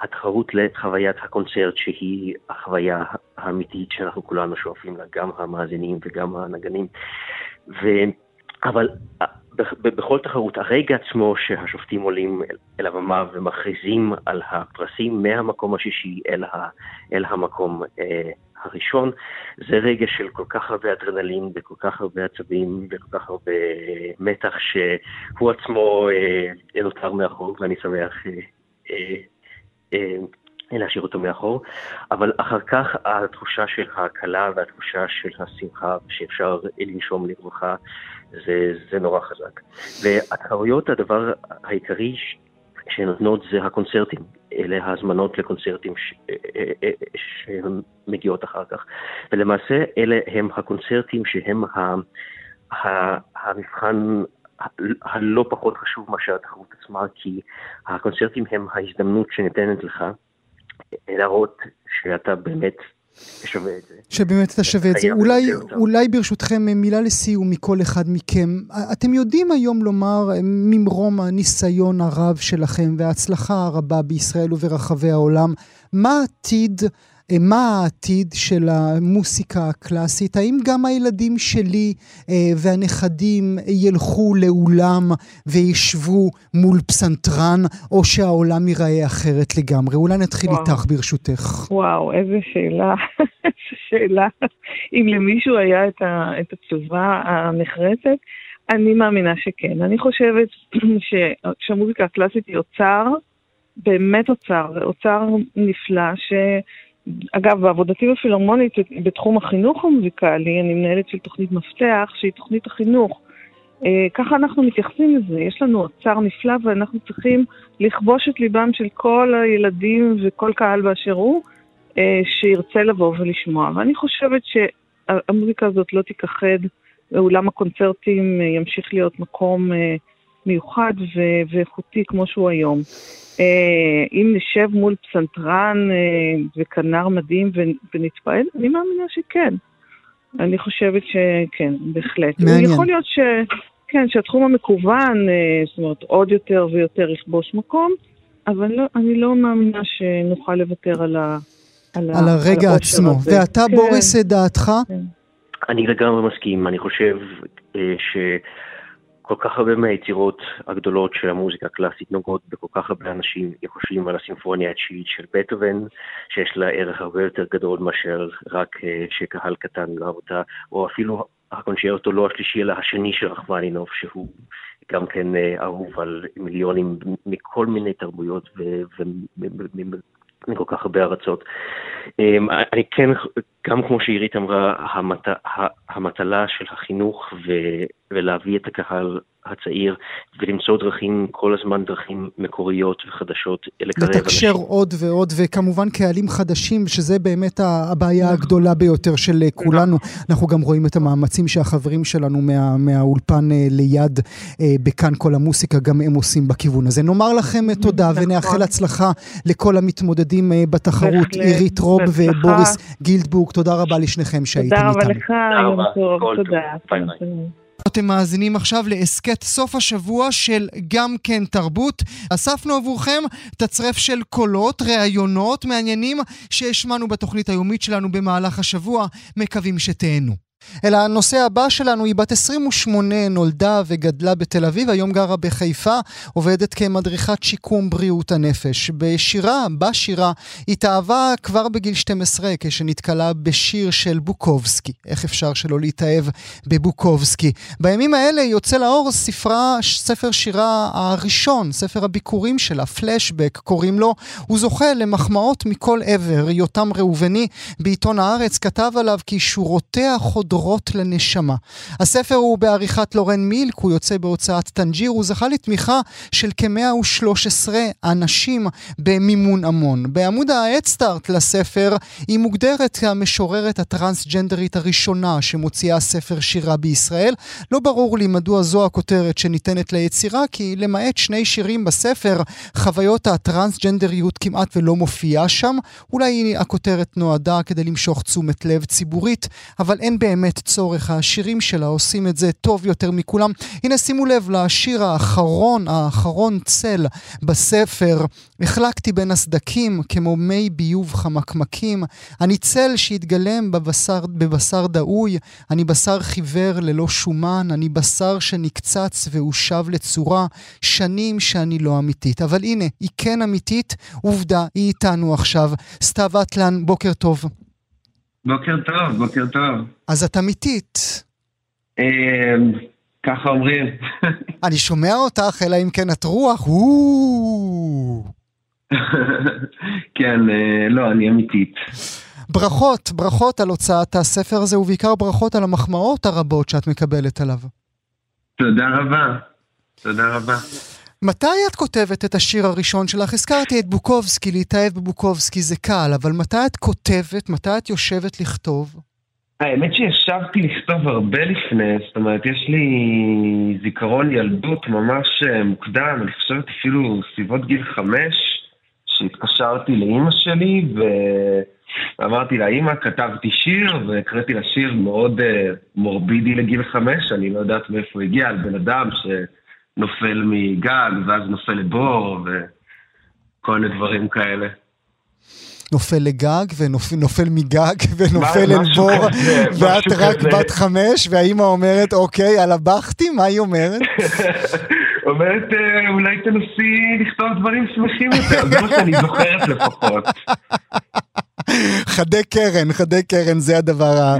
התחרות לחוויית הקונצרט, שהיא החוויה האמיתית שאנחנו כולנו שואפים לה, גם המאזינים וגם הנגנים. ו... אבל בכל תחרות, הרגע עצמו שהשופטים עולים אל הבמה ומכריזים על הפרסים מהמקום השישי אל, ה, אל המקום אה, הראשון, זה רגע של כל כך הרבה אדרנלין וכל כך הרבה עצבים וכל כך הרבה מתח שהוא עצמו אה, נותר מאחור, ואני שמח אה, אה, אה, להשאיר אותו מאחור, אבל אחר כך התחושה של ההקלה והתחושה של השמחה שאפשר לנשום לרווחה זה, זה נורא חזק. והתחרויות, הדבר העיקרי שנותנות זה הקונצרטים. אלה ההזמנות לקונצרטים שמגיעות אחר כך. ולמעשה אלה הם הקונצרטים שהם ה, ה, המבחן הלא פחות חשוב מאשר התחרות עצמה, כי הקונצרטים הם ההזדמנות שניתנת לך להראות שאתה באמת שווה את זה. שבאמת אתה שווה את זה. אולי, אולי ברשותכם מילה לסיום מכל אחד מכם. אתם יודעים היום לומר ממרום הניסיון הרב שלכם וההצלחה הרבה בישראל וברחבי העולם, מה עתיד אה, מה העתיד של המוסיקה הקלאסית? האם גם הילדים שלי אה, והנכדים ילכו לאולם וישבו מול פסנתרן, או שהעולם ייראה אחרת לגמרי? אולי נתחיל וואו. איתך ברשותך. וואו, איזה שאלה. איזה שאלה. אם למישהו היה את, ה, את התשובה הנחרצת. אני מאמינה שכן. אני חושבת ש... שהמוזיקה הקלאסית היא אוצר, באמת אוצר, אוצר נפלא, ש... אגב, בעבודתי בפילהרמונית, בתחום החינוך המוזיקלי, אני מנהלת של תוכנית מפתח, שהיא תוכנית החינוך. אה, ככה אנחנו מתייחסים לזה, יש לנו אוצר נפלא ואנחנו צריכים לכבוש את ליבם של כל הילדים וכל קהל באשר הוא, אה, שירצה לבוא ולשמוע. ואני חושבת שהמוזיקה הזאת לא תיכחד, ואולם הקונצרטים אה, ימשיך להיות מקום מיוחד ואיכותי כמו שהוא היום. אם נשב מול פסנתרן וכנר מדהים ונתפעל, אני מאמינה שכן. אני חושבת שכן, בהחלט. מעניין. יכול להיות ש... כן, שהתחום המקוון, אה, זאת אומרת, עוד יותר ויותר יכבוש מקום, אבל לא, אני לא מאמינה שנוכל לוותר על, ה, על, על הרגע עצמו. הזה. ואתה, כן. בוריס, את דעתך? כן. אני לגמרי מסכים. אני חושב אה, ש... כל כך הרבה מהיצירות הגדולות של המוזיקה הקלאסית נוגעות בכל כך הרבה אנשים. חושבים על הסימפוניה התשיעית של בטהובן, שיש לה ערך הרבה יותר גדול מאשר רק uh, שקהל קטן אהב אותה, או אפילו הקונצ'רטו לא השלישי אלא השני של רחמנינוב, שהוא גם כן uh, אהוב על מיליונים מכל מיני תרבויות ומכל כך הרבה ארצות. Um, אני כן, גם כמו שעירית אמרה, המטלה של החינוך ו, ולהביא את הקהל הצעיר ולמצוא דרכים, כל הזמן דרכים מקוריות וחדשות לקרב אנשים. לתקשר עוד ועוד, וכמובן קהלים חדשים, שזה באמת הבעיה נכון. הגדולה ביותר של כולנו. אנחנו גם רואים את המאמצים שהחברים שלנו מה, מהאולפן אה, ליד, אה, בכאן כל המוסיקה, גם הם עושים בכיוון הזה. נאמר לכם תודה נכון. ונאחל הצלחה לכל המתמודדים אה, בתחרות, עירית רוב ובוריס גילדבורג. תודה רבה לשניכם שהייתם איתנו. תודה רבה לך, יום טוב. תודה. אתם מאזינים עכשיו להסכת סוף השבוע של גם כן תרבות. אספנו עבורכם תצרף של קולות, ראיונות מעניינים שהשמענו בתוכנית היומית שלנו במהלך השבוע. מקווים שתהנו. אלא הנושא הבא שלנו, היא בת 28, נולדה וגדלה בתל אביב, היום גרה בחיפה, עובדת כמדריכת שיקום בריאות הנפש. בשירה, בשירה, התאהבה כבר בגיל 12 כשנתקלה בשיר של בוקובסקי. איך אפשר שלא להתאהב בבוקובסקי? בימים האלה יוצא לאור ספרה, ספר שירה הראשון, ספר הביקורים שלה, פלשבק קוראים לו. הוא זוכה למחמאות מכל עבר. יותם ראובני בעיתון הארץ כתב עליו כי שורותיה חוד... דורות לנשמה. הספר הוא בעריכת לורן מילק, הוא יוצא בהוצאת טנג'יר, הוא זכה לתמיכה של כ-113 אנשים במימון המון. בעמוד האדסטארט לספר היא מוגדרת כמשוררת הטרנסג'נדרית הראשונה שמוציאה ספר שירה בישראל. לא ברור לי מדוע זו הכותרת שניתנת ליצירה, כי למעט שני שירים בספר, חוויות הטרנסג'נדריות כמעט ולא מופיעה שם. אולי הכותרת נועדה כדי למשוך תשומת לב ציבורית, אבל אין באמת... באמת צורך, השירים שלה עושים את זה טוב יותר מכולם. הנה שימו לב לשיר האחרון, האחרון צל בספר, החלקתי בין הסדקים כמו מי ביוב חמקמקים, אני צל שהתגלם בבשר, בבשר דאוי, אני בשר חיוור ללא שומן, אני בשר שנקצץ והושב לצורה, שנים שאני לא אמיתית. אבל הנה, היא כן אמיתית, עובדה, היא איתנו עכשיו. סתיו אטלן, בוקר טוב. בוקר טוב, בוקר טוב. אז את אמיתית. אמ, ככה אומרים. אני שומע אותך, אלא אם כן את רוח, כן, אה, לא, אני אמיתית. ברכות, ברכות על הוצאת הספר הזה, ובעיקר ברכות על המחמאות הרבות שאת מקבלת עליו. תודה רבה, תודה רבה. מתי את כותבת את השיר הראשון שלך? הזכרתי את בוקובסקי, להתאהב בבוקובסקי זה קל, אבל מתי את כותבת, מתי את יושבת לכתוב? האמת שישבתי לכתוב הרבה לפני, זאת אומרת, יש לי זיכרון ילדות ממש אה, מוקדם, אני חושבת אפילו סביבות גיל חמש, שהתקשרתי לאימא שלי ואמרתי לה, אימא, כתבתי שיר, והקראתי לה שיר מאוד uh, מורבידי לגיל חמש, אני לא יודעת מאיפה הגיע, על בן אדם ש... נופל מגג, ואז נופל לבור, וכל מיני דברים כאלה. נופל לגג ונופל מגג ונופל אל בור, ואת רק כזה. בת חמש, והאימא אומרת, אוקיי, על הבכתי, מה היא אומרת? אומרת, אה, אולי תנסי לכתוב דברים שמחים יותר, זה מה שאני זוכרת לפחות. חדי קרן, חדי קרן, זה הדבר, ה...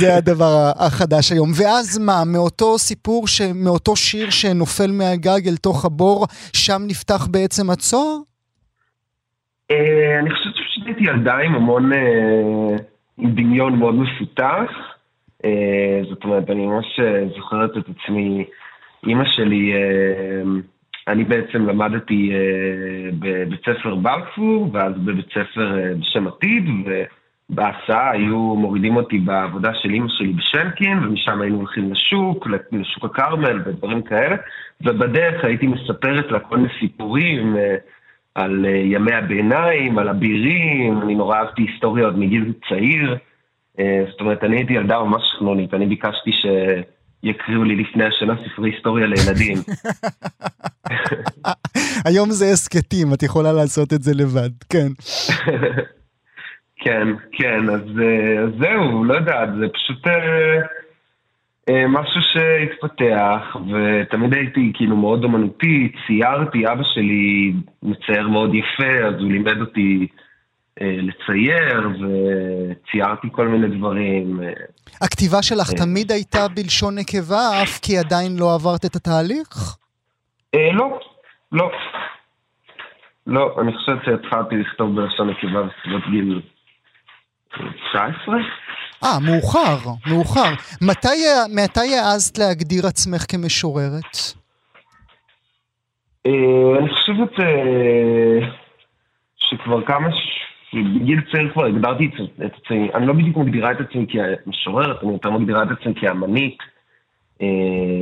זה הדבר החדש היום. ואז מה, מאותו סיפור, ש... מאותו שיר שנופל מהגג אל תוך הבור, שם נפתח בעצם הצוהר? אה, אני חושב שפשוט הייתי ילדה עם המון, אה, עם דמיון מאוד מפותח. אה, זאת אומרת, אני ממש זוכרת את עצמי, אימא שלי, אני בעצם למדתי בבית ספר בלפור, ואז בבית ספר בשם עתיד, ובהסעה היו מורידים אותי בעבודה של אימא שלי בשנקין, ומשם היינו הולכים לשוק, לשוק הכרמל ודברים כאלה, ובדרך הייתי מספרת לה כל מיני סיפורים. על אה, ימי הביניים, על אבירים, אני נורא אהבתי היסטוריה עוד מגיל צעיר. אה, זאת אומרת, אני הייתי ילדה ממש חנונית, אני ביקשתי שיקריאו לי לפני השנה ספרי היסטוריה לילדים. היום זה הסכתים, את יכולה לעשות את זה לבד, כן. כן, כן, אז, אה, אז זהו, לא יודע, זה פשוט... אה, משהו שהתפתח, ותמיד הייתי כאילו מאוד אומנותי, ציירתי, אבא שלי מצייר מאוד יפה, אז הוא לימד אותי אה, לצייר, וציירתי כל מיני דברים. אה. הכתיבה שלך אה, תמיד הייתה בלשון נקבה, אף כי עדיין לא עברת את התהליך? אה, לא, לא. לא, אני חושב שהתחלתי לכתוב בלשון נקבה בסביבות גיל 19. אה, מאוחר, מאוחר. מתי, מתי העזת להגדיר עצמך כמשוררת? אה, אני חושבת אה, שכבר כמה, בגיל צעיר כבר הגדרתי את עצמי, אני לא בדיוק מגדירה את עצמי כמשוררת, אני יותר מגדירה את עצמי כאמנית. אה,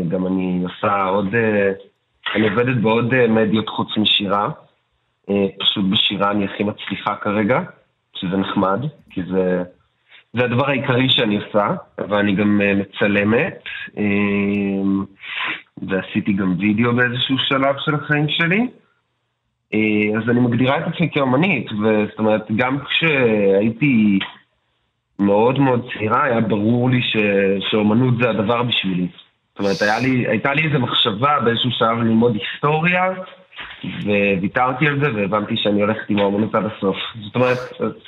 גם אני עושה עוד, אני עובדת בעוד מדיות חוץ משירה. פשוט בשירה אני הכי מצליחה כרגע, שזה נחמד, כי זה... זה הדבר העיקרי שאני עושה, אבל אני גם אה, מצלמת, אה, ועשיתי גם וידאו באיזשהו שלב של החיים שלי. אה, אז אני מגדירה את עצמי כאמנית, וזאת אומרת, גם כשהייתי מאוד מאוד צעירה, היה ברור לי ש... שאומנות זה הדבר בשבילי. זאת אומרת, לי, הייתה לי איזו מחשבה באיזשהו שלב ללמוד היסטוריה, וויתרתי על זה והבנתי שאני הולכת עם האמנות עד הסוף. זאת אומרת,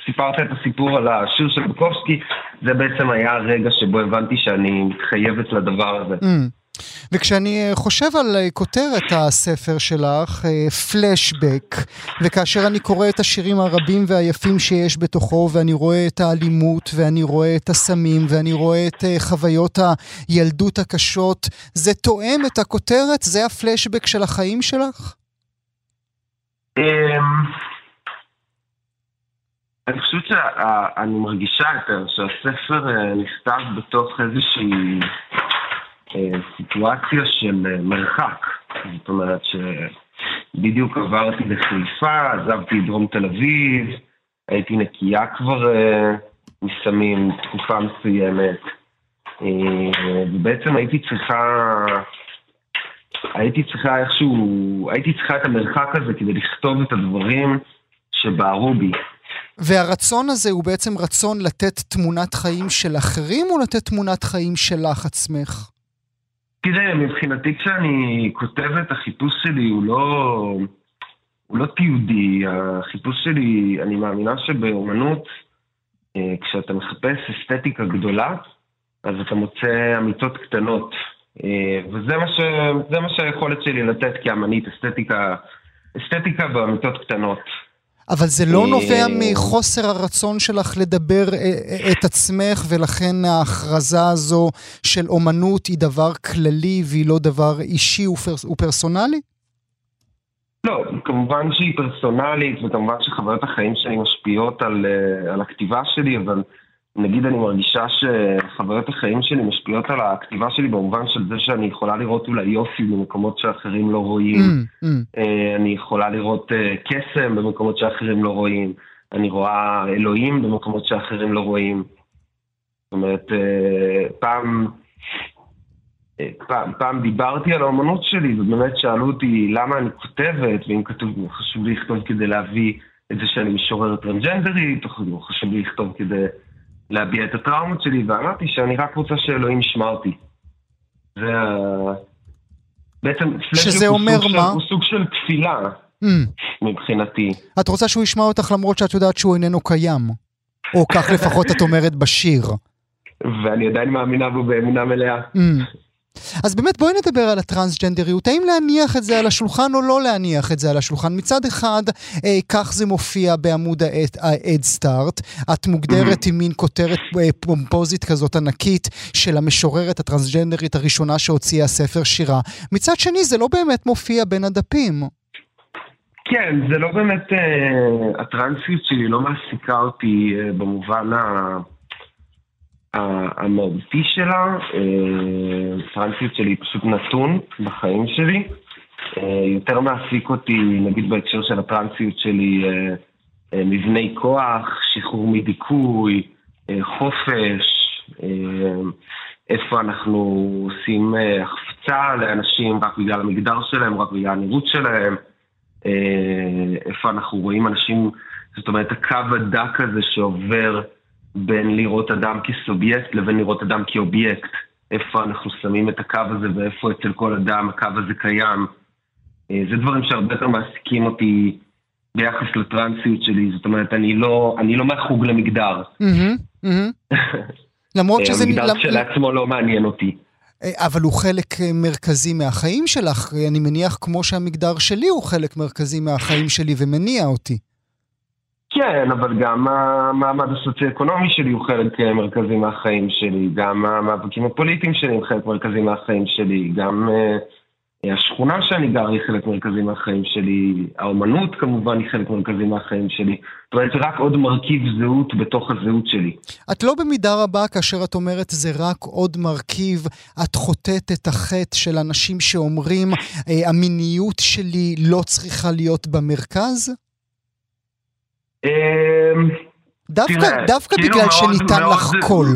סיפרת את הסיפור על השיר של בוקובסקי, זה בעצם היה הרגע שבו הבנתי שאני מתחייבת לדבר הזה. Mm. וכשאני אה, חושב על אה, כותרת הספר שלך, פלשבק, אה, וכאשר אני קורא את השירים הרבים והיפים שיש בתוכו, ואני רואה את האלימות, ואני רואה את הסמים, ואני רואה את חוויות הילדות הקשות, זה תואם את הכותרת? זה הפלשבק של החיים שלך? אמ, אני חושבת שאני מרגישה יותר שהספר נכתב בתוך איזושהי סיטואציה של אה, מרחק. זאת אומרת שבדיוק עברתי לחיפה, עזבתי דרום תל אביב, הייתי נקייה כבר מסמים תקופה מסוימת, ובעצם הייתי צריכה הייתי צריכה איכשהו, הייתי צריכה את המרחק הזה כדי לכתוב את הדברים שבערו בי. והרצון הזה הוא בעצם רצון לתת תמונת חיים של אחרים או לתת תמונת חיים שלך עצמך? תראה, מבחינתי כשאני כותב את החיפוש שלי הוא לא, הוא לא תיעודי, החיפוש שלי, אני מאמינה שבאומנות, אה, כשאתה מחפש אסתטיקה גדולה, אז אתה מוצא אמיתות קטנות. אה, וזה מה, ש... מה שהיכולת שלי לתת כאמנית, אסתטיקה, אסתטיקה באמיתות קטנות. אבל זה לא אה, נובע מחוסר הרצון שלך לדבר אה, את עצמך, ולכן ההכרזה הזו של אומנות היא דבר כללי והיא לא דבר אישי ופרסונלי? לא, כמובן שהיא פרסונלית, וכמובן שחוויות החיים שלי משפיעות על, על הכתיבה שלי, אבל נגיד אני מרגישה שחוויות החיים שלי משפיעות על הכתיבה שלי במובן של זה שאני יכולה לראות אולי יופי במקומות שאחרים לא רואים. Mm, mm. אני יכולה לראות אה, קסם במקומות שאחרים לא רואים. אני רואה אלוהים במקומות שאחרים לא רואים. זאת אומרת, אה, פעם, פעם, פעם דיברתי על האמנות שלי, ובאמת שאלו אותי למה אני כותבת, ואם כתוב, חשוב לי לכתוב כדי להביא את זה שאני משוררת טרנג'נדרית, או חשוב לי לכתוב כדי... להביע את הטראומות שלי, ואמרתי שאני רק רוצה שאלוהים ישמע אותי. זה ה... בעצם שזה אומר מה? של, הוא סוג של תפילה mm. מבחינתי. את רוצה שהוא ישמע אותך למרות שאת יודעת שהוא איננו קיים. או כך לפחות את אומרת בשיר. ואני עדיין מאמינה בו באמונה מלאה. Mm. אז באמת בואי נדבר על הטרנסג'נדריות, האם להניח את זה על השולחן או לא להניח את זה על השולחן? מצד אחד, אה, כך זה מופיע בעמוד ה-Head את מוגדרת עם מין כותרת אה, פומפוזית כזאת ענקית של המשוררת הטרנסג'נדרית הראשונה שהוציאה ספר שירה. מצד שני, זה לא באמת מופיע בין הדפים. כן, זה לא באמת, אה, הטרנסיות שלי לא מעסיקה אותי אה, במובן ה... המהותי שלה, הטרנסיות שלי היא פשוט נתון בחיים שלי. אה, יותר מעסיק אותי, נגיד בהקשר של הטרנסיות שלי, אה, אה, מבני כוח, שחרור מדיכוי, חופש, איפה אנחנו עושים החפצה לאנשים רק בגלל המגדר שלהם, רק בגלל הנראות שלהם, איפה אנחנו רואים אנשים, זאת אומרת, הקו הדק הזה שעובר בין לראות אדם כסובייקט לבין לראות אדם כאובייקט. איפה אנחנו שמים את הקו הזה ואיפה אצל כל אדם הקו הזה קיים. אה, זה דברים שהרבה יותר מעסיקים אותי ביחס לטרנסיות שלי, זאת אומרת, אני לא, אני לא מהחוג למגדר. למרות שזה... המגדר כשלעצמו לא מעניין אותי. אה, אבל הוא חלק אה, מרכזי מהחיים שלך, אני מניח כמו שהמגדר שלי הוא חלק מרכזי מהחיים שלי ומניע אותי. כן, אבל גם המעמד הסוציו-אקונומי שלי הוא חלק אה, מרכזי מהחיים שלי, גם המאבקים הפוליטיים שלי הם חלק מרכזי מהחיים שלי, גם uh, השכונה שאני גר היא חלק מרכזי מהחיים שלי, האומנות כמובן היא חלק מרכזי מהחיים שלי. זאת אומרת, זה רק עוד מרכיב זהות בתוך הזהות שלי. את לא במידה רבה, כאשר את אומרת זה רק עוד מרכיב, את חוטאת את החטא של אנשים שאומרים, אה, המיניות שלי לא צריכה להיות במרכז? אמ, דווקא, תראה, דווקא כאילו בגלל מאוד, שניתן מאוד, לך קול.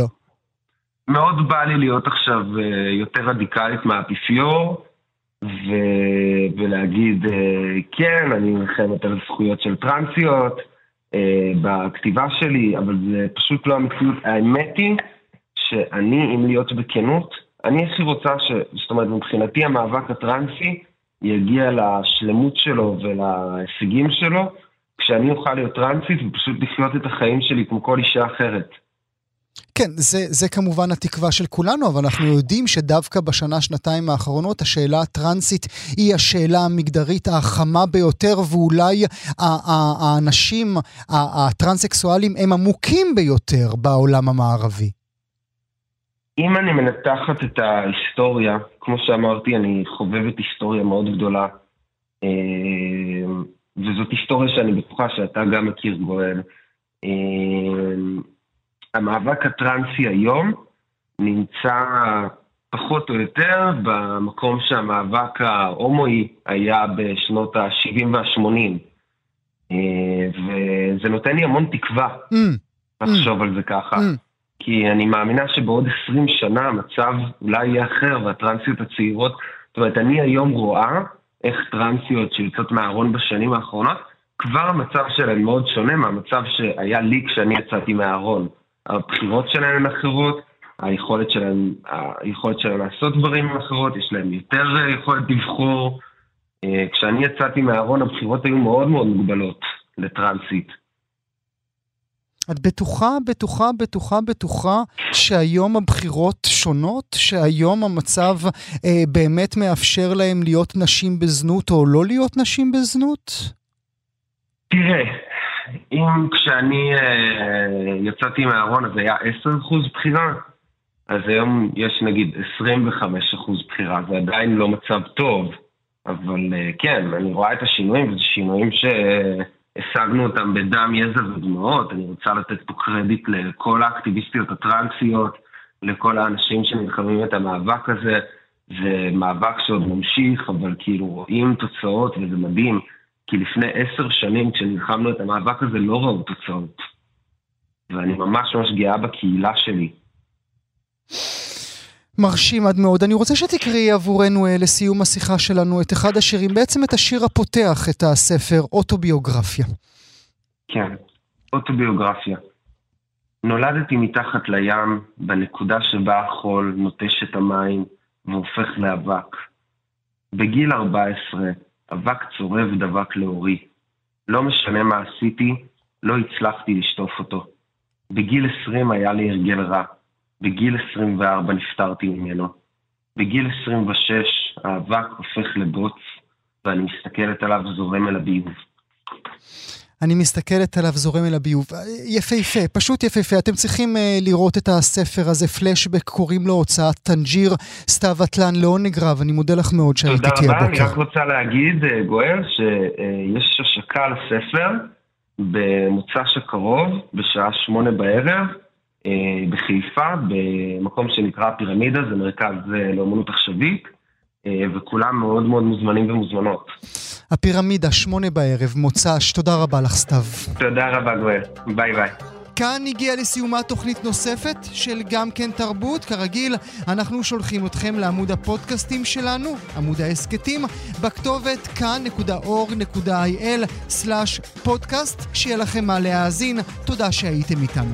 מאוד בא לי להיות עכשיו אה, יותר רדיקלית מהאפיפיור, ו... ולהגיד, אה, כן, אני נלחמת על זכויות של טרנסיות אה, בכתיבה שלי, אבל זה פשוט לא המציאות. האמת היא שאני, אם להיות בכנות, אני הכי רוצה ש... זאת אומרת, מבחינתי המאבק הטרנסי יגיע לשלמות שלו ולהישגים שלו כשאני אוכל להיות טרנסית ופשוט לחיות את החיים שלי כמו כל אישה אחרת. כן, זה, זה כמובן התקווה של כולנו, אבל אנחנו יודעים שדווקא בשנה-שנתיים האחרונות השאלה הטרנסית היא השאלה המגדרית החמה ביותר, ואולי האנשים הטרנסקסואלים הם עמוקים ביותר בעולם המערבי. אם אני מנתחת את ההיסטוריה, כמו שאמרתי, אני חובבת היסטוריה מאוד גדולה. וזאת היסטוריה שאני בטוחה שאתה גם מכיר, גואל. אמ, המאבק הטרנסי היום נמצא פחות או יותר במקום שהמאבק ההומואי היה בשנות ה-70 וה-80. וזה נותן לי המון תקווה mm. לחשוב mm. על זה ככה. Mm. כי אני מאמינה שבעוד 20 שנה המצב אולי יהיה אחר, והטרנסיות הצעירות, זאת אומרת, אני היום רואה איך טרנסיות שיוצאות מהארון בשנים האחרונות, כבר המצב שלהן מאוד שונה מהמצב שהיה לי כשאני יצאתי מהארון. הבחירות שלהן הן אחרות, היכולת שלהן, היכולת שלהן לעשות דברים אחרות, יש להן יותר יכולת לבחור. אה, כשאני יצאתי מהארון הבחירות היו מאוד מאוד מוגבלות לטרנסית. את בטוחה, בטוחה, בטוחה, בטוחה שהיום הבחירות שונות? שהיום המצב אה, באמת מאפשר להם להיות נשים בזנות או לא להיות נשים בזנות? תראה, אם כשאני אה, יצאתי מהארון אז היה 10% בחירה, אז היום יש נגיד 25% בחירה, זה עדיין לא מצב טוב, אבל אה, כן, אני רואה את השינויים, וזה שינויים ש... אה, השגנו אותם בדם, יזע ודמעות. אני רוצה לתת פה קרדיט לכל האקטיביסטיות הטרנסיות, לכל האנשים שנלחמים את המאבק הזה. זה מאבק שעוד ממשיך, אבל כאילו רואים תוצאות וזה מדהים. כי לפני עשר שנים כשנלחמנו את המאבק הזה לא ראו תוצאות. ואני ממש ממש גאה בקהילה שלי. מרשים עד מאוד. אני רוצה שתקראי עבורנו אה, לסיום השיחה שלנו את אחד השירים, בעצם את השיר הפותח את הספר, אוטוביוגרפיה. כן, אוטוביוגרפיה. נולדתי מתחת לים, בנקודה שבה החול נוטש את המים והופך לאבק. בגיל 14, אבק צורב דבק לאורי. לא משנה מה עשיתי, לא הצלחתי לשטוף אותו. בגיל 20 היה לי הרגל רע. בגיל 24 נפטרתי ממנו. בגיל 26 האבק הופך לבוץ, ואני מסתכלת עליו זורם אל הביוב. אני מסתכלת עליו זורם אל הביוב. יפהפה, פשוט יפהפה. אתם צריכים uh, לראות את הספר הזה, פלשבק, קוראים לו הוצאת טנג'יר, סתיו אטלן, לעונג רב. אני מודה לך מאוד שהיית איתי הבוקר. תודה רבה, אני רק רוצה להגיד, אה, גואל, שיש השקה לספר במוצ"ש הקרוב, בשעה שמונה בערב, בחיפה, במקום שנקרא פירמידה, זה מרכז לאומנות עכשווית. וכולם מאוד מאוד מוזמנים ומוזמנות. הפירמידה, שמונה בערב, מוצ"ש. תודה רבה לך, סתיו. תודה רבה, גואל. ביי ביי. כאן הגיעה לסיומה תוכנית נוספת של גם כן תרבות. כרגיל, אנחנו שולחים אתכם לעמוד הפודקאסטים שלנו, עמוד ההסכתים, בכתובת כאן.org.il/פודקאסט. שיהיה לכם מה להאזין. תודה שהייתם איתנו.